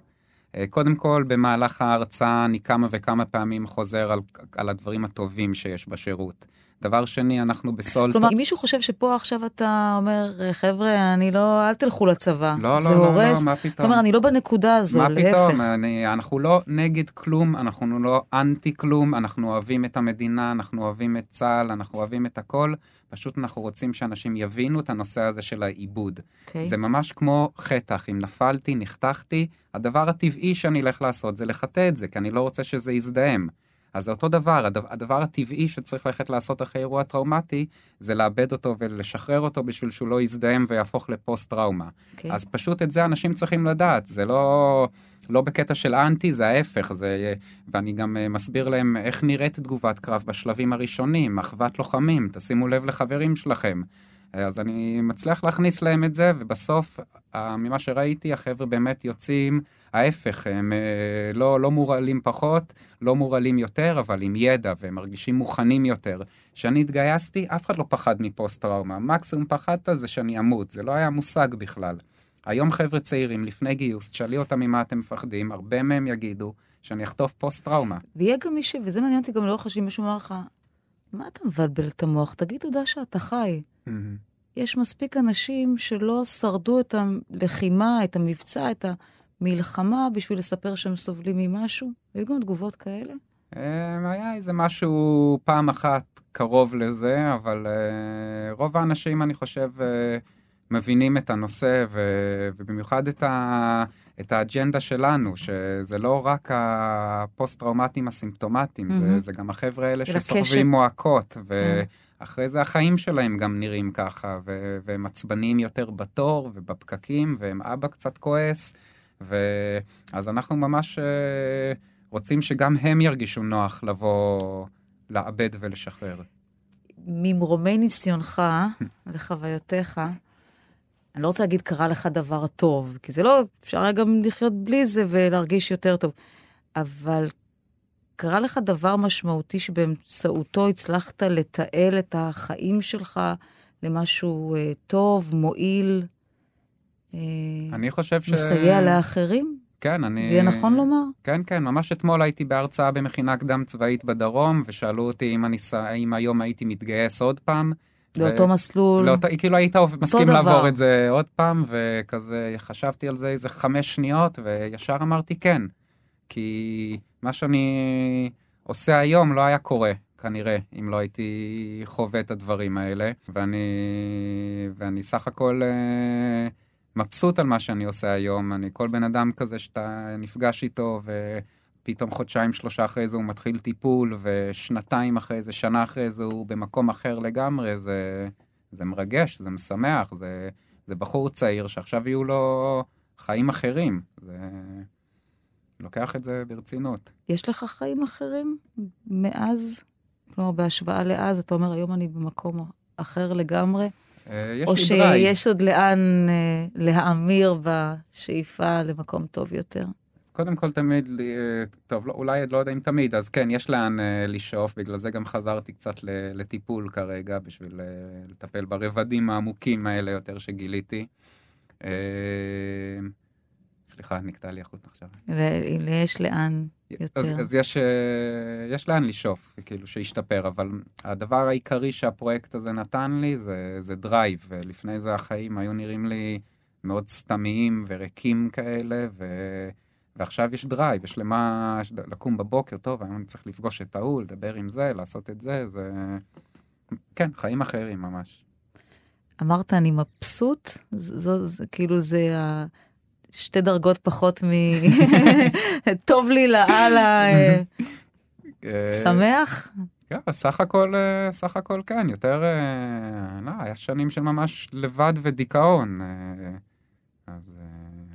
קודם כל, במהלך ההרצאה אני כמה וכמה פעמים חוזר על, על הדברים הטובים שיש בשירות. דבר שני, אנחנו בסולטה... כלומר, אם מישהו חושב שפה עכשיו אתה אומר, חבר'ה, אני לא, אל תלכו לצבא, לא, זה לא, לא, הורס. לא, מה פתאום? אומר, אני לא בנקודה הזו, מה להפך. פתאום? אני, אנחנו לא נגד כלום, אנחנו לא אנטי כלום, אנחנו אוהבים את המדינה, אנחנו אוהבים את צה"ל, אנחנו אוהבים את הכל, פשוט אנחנו רוצים שאנשים יבינו את הנושא הזה של העיבוד. אוקיי. זה ממש כמו חטח, אם נפלתי, נחתכתי, הדבר הטבעי שאני אלך לעשות זה לחטא את זה, כי אני לא רוצה שזה יזדהם. אז זה אותו דבר, הדבר, הדבר הטבעי שצריך ללכת לעשות אחרי אירוע טראומטי, זה לאבד אותו ולשחרר אותו בשביל שהוא לא יזדהם ויהפוך לפוסט-טראומה. אוקיי. אז פשוט את זה אנשים צריכים לדעת, זה לא, לא בקטע של אנטי, זה ההפך, זה, ואני גם אה, מסביר להם איך נראית תגובת קרב בשלבים הראשונים, אחוות לוחמים, תשימו לב לחברים שלכם. אז אני מצליח להכניס להם את זה, ובסוף, אה, ממה שראיתי, החבר'ה באמת יוצאים, ההפך, הם אה, לא, לא מורעלים פחות, לא מורעלים יותר, אבל עם ידע, והם מרגישים מוכנים יותר. כשאני התגייסתי, אף אחד לא פחד מפוסט-טראומה. מקסימום פחדת זה שאני אמות, זה לא היה מושג בכלל. היום חבר'ה צעירים, לפני גיוס, תשאלי אותם ממה אתם מפחדים, הרבה מהם יגידו שאני אחטוף פוסט-טראומה. ויהיה גם מי ש... וזה מעניין אותי גם לאורך השנים, מישהו אמר לך, מה אתה מבלבל את המוח? תגיד תודה שאתה חי. יש מספיק אנשים שלא שרדו את הלחימה, את המבצע, את המלחמה, בשביל לספר שהם סובלים ממשהו. היו גם תגובות כאלה. אה, היה איזה משהו פעם אחת קרוב לזה, אבל אה, רוב האנשים, אני חושב, אה, מבינים את הנושא, ו- ובמיוחד את, ה- את האג'נדה שלנו, שזה לא רק הפוסט-טראומטיים הסימפטומטיים, זה, מהמם. זה גם החבר'ה האלה שסוחבים. מועקות, כן. ואחרי זה החיים שלהם גם נראים ככה, ו- והם עצבניים יותר בתור ובפקקים, והם אבא קצת כועס, ו- אז אנחנו ממש... אה, רוצים שגם הם ירגישו נוח לבוא, לעבד ולשחרר. ממרומי ניסיונך וחוויותיך, אני לא רוצה להגיד קרה לך דבר טוב, כי זה לא, אפשר היה גם לחיות בלי זה ולהרגיש יותר טוב, אבל קרה לך דבר משמעותי שבאמצעותו הצלחת לתעל את החיים שלך למשהו אה, טוב, מועיל, אה, אני חושב ש... מסייע לאחרים? כן, אני... זה יהיה נכון לומר? כן, כן, ממש אתמול הייתי בהרצאה במכינה קדם צבאית בדרום, ושאלו אותי אם, אני, אם היום הייתי מתגייס עוד פעם. לאותו מסלול? לאותו, כאילו היית מסכים. לעבור את זה עוד פעם, וכזה חשבתי על זה איזה חמש שניות, וישר אמרתי כן. כי מה שאני עושה היום לא היה קורה, כנראה, אם לא הייתי חווה את הדברים האלה. ואני, ואני סך הכל אה, מבסוט על מה שאני עושה היום. אני כל בן אדם כזה שאתה נפגש איתו, ופתאום חודשיים, שלושה אחרי זה הוא מתחיל טיפול, ושנתיים אחרי זה, שנה אחרי זה הוא במקום אחר לגמרי, זה, זה מרגש, זה משמח, זה, זה בחור צעיר שעכשיו יהיו לו חיים אחרים. זה... לוקח את זה ברצינות. יש לך חיים אחרים מאז? כלומר, בהשוואה לאז, אתה אומר, היום אני במקום אחר לגמרי? אה, יש או. שיש עוד לאן אה, להאמיר בשאיפה למקום טוב יותר? קודם כל תמיד, אה, טוב, לא, אולי לא יודע אם תמיד, אז כן, יש לאן אה, לשאוף, בגלל זה גם חזרתי קצת לטיפול כרגע, בשביל אה, לטפל ברבדים העמוקים האלה יותר שגיליתי. אה, סליחה, נקטע לי החוט עכשיו. ל- יש לאן יותר. אז, אז יש, אה, יש לאן לשאוף, כאילו שישתפר, אבל הדבר העיקרי שהפרויקט הזה נתן לי זה, זה drive, ולפני זה החיים היו נראים לי מאוד סתמיים וריקים כאלה, ו... ועכשיו יש drive, יש למה לקום בבוקר, טוב, היום אני צריך לפגוש את ההוא, לדבר עם זה, לעשות את זה, זה... כן, חיים אחרים ממש. אמרת, אני מבסוט? זו, זה, כאילו זה. שתי דרגות פחות מ... טוב לי לאללה, אה, שמח? כן, סך הכל, אה, סך הכל כן, יותר, אה, לא, היה שנים של ממש לבד ודיכאון. אז,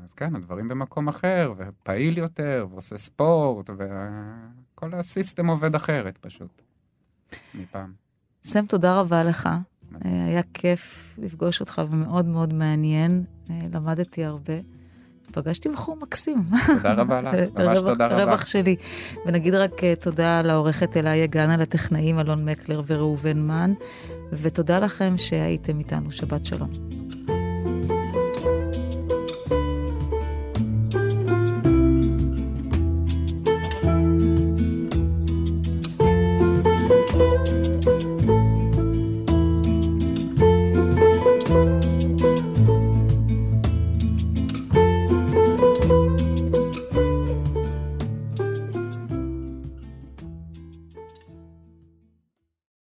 אז כן, הדברים במקום אחר, ופעיל יותר, ועושה ספורט, וכל הסיסטם עובד אחרת פשוט, מפעם. סם, תודה רבה לך. היה כיף לפגוש אותך ומאוד מאוד מעניין. למדתי הרבה. פגשתי בחור מקסים. תודה רבה לך, ממש תודה רבה. רווח שלי. ונגיד רק אה, תודה לעורכת אליה גנה, לטכנאים אלון מקלר וראובן מן, ותודה לכם שהייתם איתנו. שבת שלום.